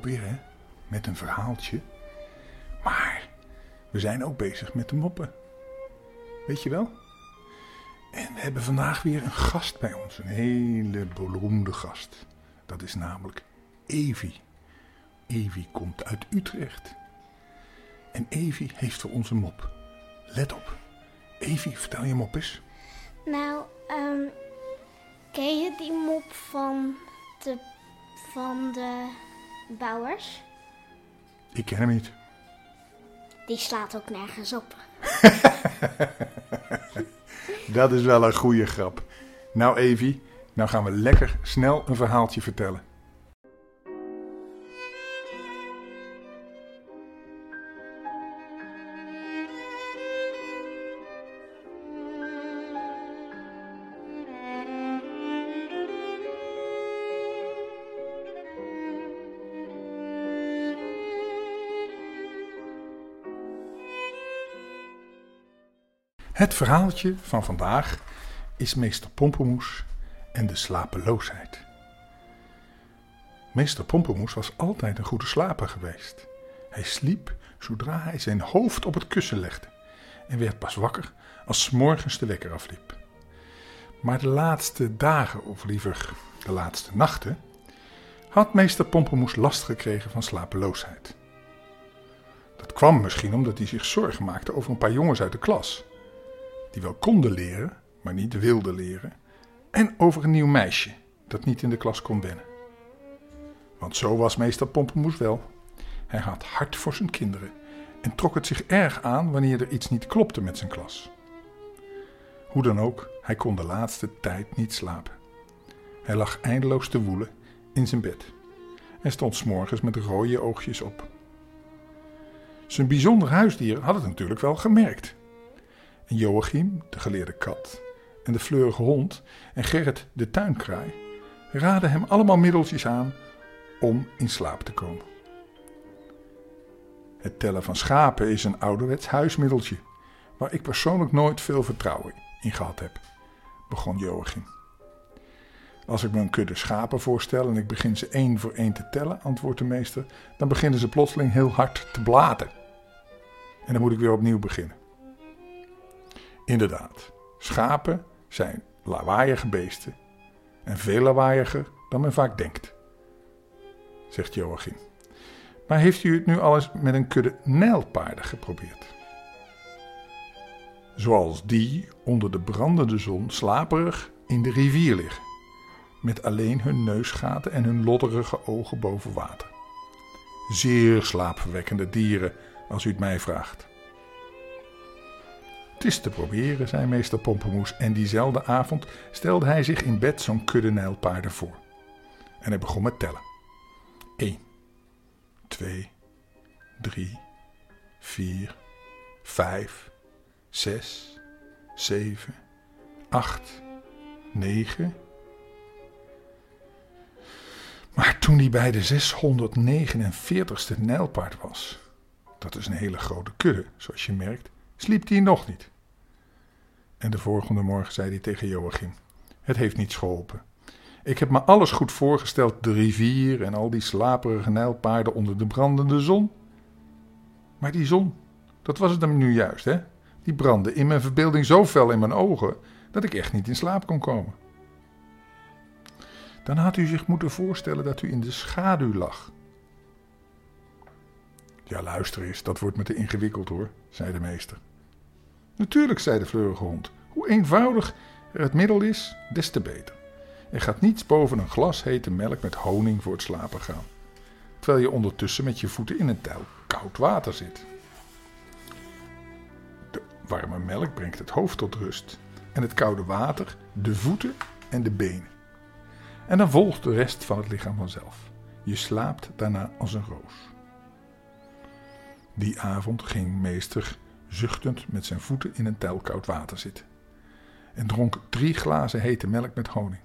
Weer? Met een verhaaltje. Maar we zijn ook bezig met de moppen. Weet je wel? En we hebben vandaag weer een gast bij ons. Een hele beroemde gast. Dat is namelijk Evi. Evi komt uit Utrecht. En Evi heeft voor ons een mop. Let op. Evi, vertel je mop eens. Nou, ehm, ken je die mop van de, van de bouwers? Ik ken hem niet. Die slaat ook nergens op. Dat is wel een goede grap. Nou, Evi, nou gaan we lekker snel een verhaaltje vertellen. Het verhaaltje van vandaag is meester Pompemoes en de slapeloosheid. Meester Pompemoes was altijd een goede slaper geweest. Hij sliep zodra hij zijn hoofd op het kussen legde en werd pas wakker als 's morgens de wekker afliep. Maar de laatste dagen, of liever de laatste nachten, had meester Pompemoes last gekregen van slapeloosheid. Dat kwam misschien omdat hij zich zorgen maakte over een paar jongens uit de klas die wel konden leren, maar niet wilden leren, en over een nieuw meisje dat niet in de klas kon wennen. Want zo was meester Pompemoes wel. Hij had hart voor zijn kinderen en trok het zich erg aan wanneer er iets niet klopte met zijn klas. Hoe dan ook, hij kon de laatste tijd niet slapen. Hij lag eindeloos te woelen in zijn bed en stond s'morgens met rode oogjes op. Zijn bijzonder huisdier had het natuurlijk wel gemerkt Joachim, de geleerde kat, en de fleurige hond en Gerrit, de tuinkraai, raden hem allemaal middeltjes aan om in slaap te komen. Het tellen van schapen is een ouderwets huismiddeltje, waar ik persoonlijk nooit veel vertrouwen in gehad heb, begon Joachim. Als ik me een kudde schapen voorstel en ik begin ze één voor één te tellen, antwoordt de meester, dan beginnen ze plotseling heel hard te blaten. En dan moet ik weer opnieuw beginnen. Inderdaad, schapen zijn lawaaiige beesten en veel lawaaiiger dan men vaak denkt, zegt Joachim. Maar heeft u het nu al eens met een kudde nijlpaarden geprobeerd? Zoals die onder de brandende zon slaperig in de rivier liggen, met alleen hun neusgaten en hun lodderige ogen boven water. Zeer slaapverwekkende dieren, als u het mij vraagt. Het is te proberen, zei meester Pompemoes, en diezelfde avond stelde hij zich in bed zo'n kudde nijlpaarden voor. En hij begon met tellen. 1, 2, 3, 4, 5, 6, 7, 8, 9. Maar toen hij bij de 649ste nijlpaard was, dat is een hele grote kudde, zoals je merkt, sliep hij nog niet. En de volgende morgen zei hij tegen Joachim: Het heeft niets geholpen. Ik heb me alles goed voorgesteld, de rivier en al die slaperige nijlpaarden onder de brandende zon. Maar die zon, dat was het hem nu juist, hè? Die brandde in mijn verbeelding zo fel in mijn ogen dat ik echt niet in slaap kon komen. Dan had u zich moeten voorstellen dat u in de schaduw lag. Ja, luister eens, dat wordt me te ingewikkeld hoor, zei de meester. Natuurlijk, zei de fleurige hond. Hoe eenvoudiger het middel is, des te beter. Er gaat niets boven een glas hete melk met honing voor het slapen gaan. Terwijl je ondertussen met je voeten in een tuil koud water zit. De warme melk brengt het hoofd tot rust. En het koude water de voeten en de benen. En dan volgt de rest van het lichaam vanzelf. Je slaapt daarna als een roos. Die avond ging meester zuchtend met zijn voeten in een tuil koud water zitten. En dronk drie glazen hete melk met honing.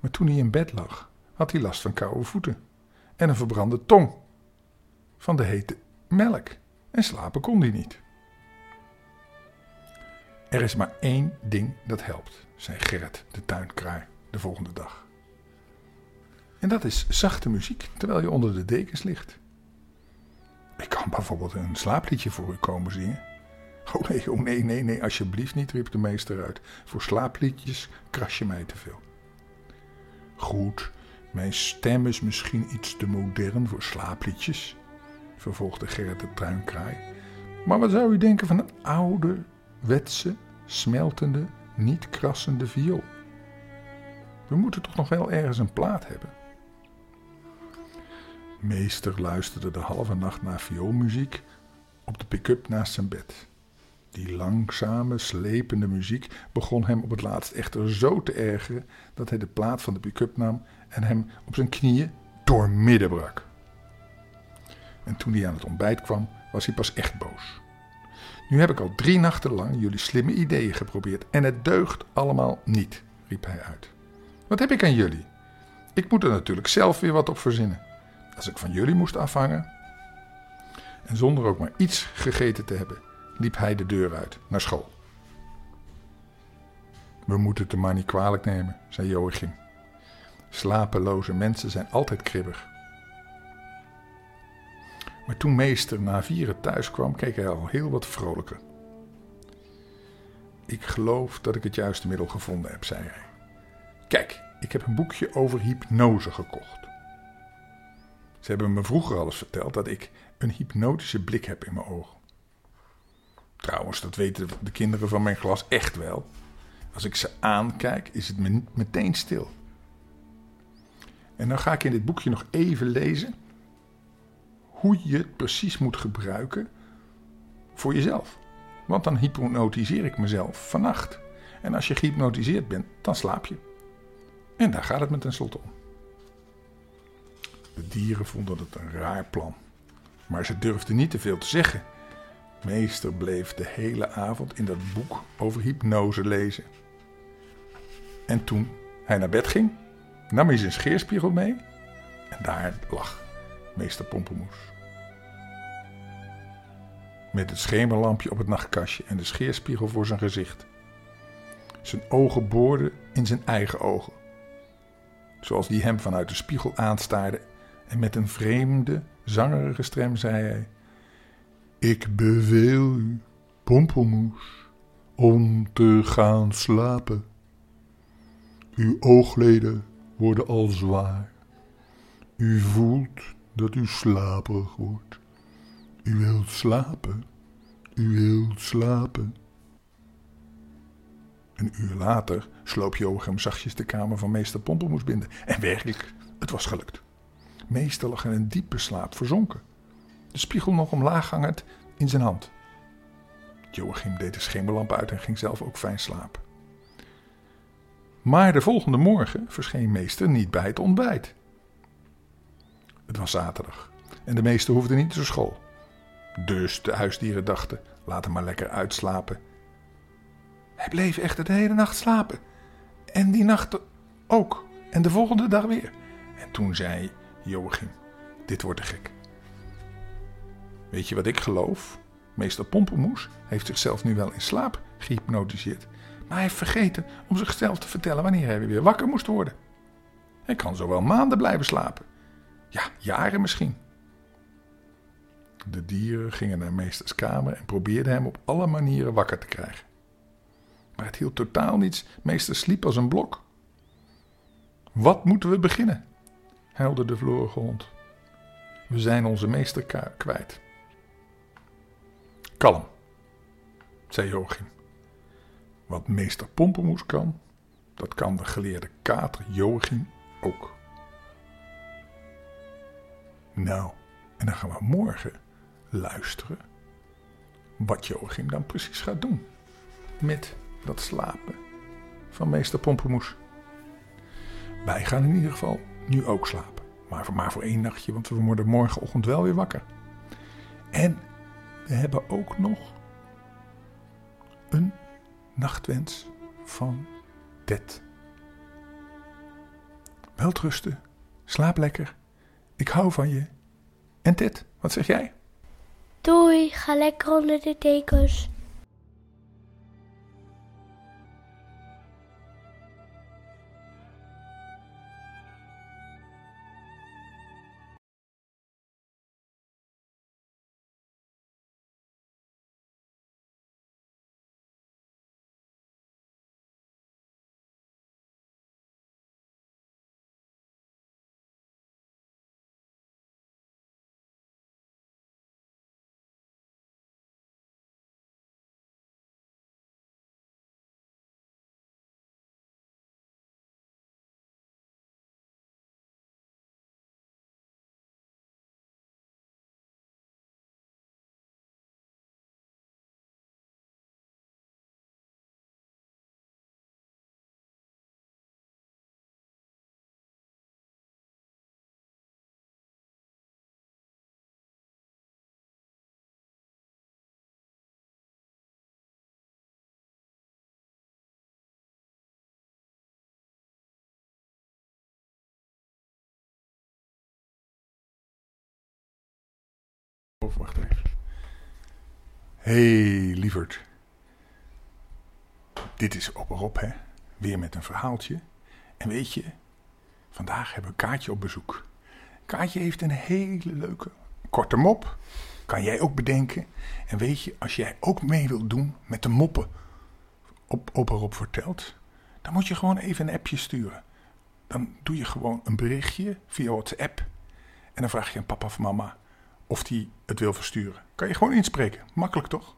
Maar toen hij in bed lag, had hij last van koude voeten en een verbrande tong van de hete melk. En slapen kon hij niet. Er is maar één ding dat helpt, zei Gerrit, de tuinkraai, de volgende dag. En dat is zachte muziek terwijl je onder de dekens ligt. Ik kan bijvoorbeeld een slaapliedje voor u komen zingen. Oh nee, oh nee, nee, nee, alsjeblieft niet, riep de meester uit. Voor slaapliedjes kras je mij te veel. Goed, mijn stem is misschien iets te modern voor slaapliedjes, vervolgde Gerrit de Truinkraai. Maar wat zou u denken van een oude, wetse, smeltende, niet krassende viool? We moeten toch nog wel ergens een plaat hebben. Meester luisterde de halve nacht naar vioolmuziek op de pick-up naast zijn bed. Die langzame, slepende muziek begon hem op het laatst echter zo te ergeren dat hij de plaat van de pick-up nam en hem op zijn knieën doormidden brak. En toen hij aan het ontbijt kwam, was hij pas echt boos. Nu heb ik al drie nachten lang jullie slimme ideeën geprobeerd en het deugt allemaal niet, riep hij uit. Wat heb ik aan jullie? Ik moet er natuurlijk zelf weer wat op verzinnen. Als ik van jullie moest afhangen. En zonder ook maar iets gegeten te hebben, liep hij de deur uit naar school. We moeten het de maar niet kwalijk nemen, zei Joachim. Slapeloze mensen zijn altijd kribbig. Maar toen meester na vieren thuis kwam, keek hij al heel wat vrolijker. Ik geloof dat ik het juiste middel gevonden heb, zei hij. Kijk, ik heb een boekje over hypnose gekocht. Ze hebben me vroeger al eens verteld dat ik een hypnotische blik heb in mijn ogen. Trouwens, dat weten de kinderen van mijn klas echt wel. Als ik ze aankijk, is het me meteen stil. En dan ga ik in dit boekje nog even lezen hoe je het precies moet gebruiken voor jezelf. Want dan hypnotiseer ik mezelf vannacht. En als je gehypnotiseerd bent, dan slaap je. En daar gaat het me tenslotte om. De dieren vonden het een raar plan. Maar ze durfden niet te veel te zeggen. Meester bleef de hele avond in dat boek over hypnose lezen. En toen hij naar bed ging, nam hij zijn scheerspiegel mee en daar lag meester Pompemoes. Met het schemerlampje op het nachtkastje en de scheerspiegel voor zijn gezicht. Zijn ogen boorden in zijn eigen ogen. Zoals die hem vanuit de spiegel aanstaarde en met een vreemde, zangerige stem zei hij: Ik beveel u, Pompelmoes, om te gaan slapen. Uw oogleden worden al zwaar. U voelt dat u slaperig wordt. U wilt slapen. U wilt slapen. Een uur later sloop Joachim zachtjes de kamer van meester Pompelmoes binnen. En werkelijk, het was gelukt. Meester lag in een diepe slaap verzonken. De spiegel nog omlaag hangend in zijn hand. Joachim deed de schemerlamp uit en ging zelf ook fijn slapen. Maar de volgende morgen verscheen meester niet bij het ontbijt. Het was zaterdag en de meester hoefde niet naar school. Dus de huisdieren dachten: laat hem maar lekker uitslapen. Hij bleef echter de hele nacht slapen. En die nacht ook. En de volgende dag weer. En toen zei Joachim: Dit wordt te gek. Weet je wat ik geloof? Meester Pompemoes heeft zichzelf nu wel in slaap gehypnotiseerd. Maar hij heeft vergeten om zichzelf te vertellen wanneer hij weer wakker moest worden. Hij kan zo wel maanden blijven slapen. Ja, jaren misschien. De dieren gingen naar meesters kamer en probeerden hem op alle manieren wakker te krijgen. Maar het hield totaal niets. Meester sliep als een blok. Wat moeten we beginnen? Huilde de vlorige hond. We zijn onze meester kwijt. Kalm, zei Joachim. Wat meester Pompemoes kan, dat kan de geleerde kater Joachim ook. Nou, en dan gaan we morgen luisteren wat Joachim dan precies gaat doen met dat slapen van meester Pompemoes. Wij gaan in ieder geval nu ook slapen. Maar voor, maar voor één nachtje, want we worden morgenochtend wel weer wakker. En we hebben ook nog een nachtwens van Ted. Welterusten, slaap lekker, ik hou van je. En Ted, wat zeg jij? Doei, ga lekker onder de dekens. Wacht even. hey, lieverd. Dit is op Rob, hè? Weer met een verhaaltje. En weet je, vandaag hebben we Kaatje op bezoek. Kaatje heeft een hele leuke korte mop. Kan jij ook bedenken. En weet je, als jij ook mee wilt doen met de moppen op Opa Rob vertelt, dan moet je gewoon even een appje sturen. Dan doe je gewoon een berichtje via WhatsApp. En dan vraag je aan papa of mama of die het wil versturen. Kan je gewoon inspreken. Makkelijk toch?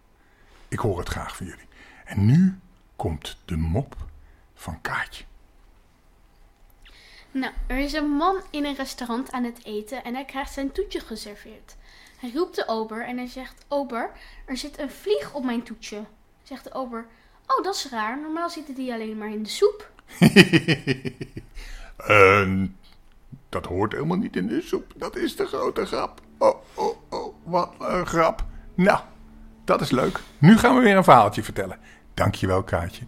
Ik hoor het graag van jullie. En nu komt de mop van Kaatje. Nou, er is een man in een restaurant aan het eten en hij krijgt zijn toetje geserveerd. Hij roept de ober en hij zegt: Ober, er zit een vlieg op mijn toetje. Zegt de ober: Oh, dat is raar. Normaal zitten die alleen maar in de soep. En dat hoort helemaal niet in de soep. Dat is de grote grap. Oh, oh, oh, wat een grap. Nou, dat is leuk. Nu gaan we weer een verhaaltje vertellen. Dankjewel, Kaatje.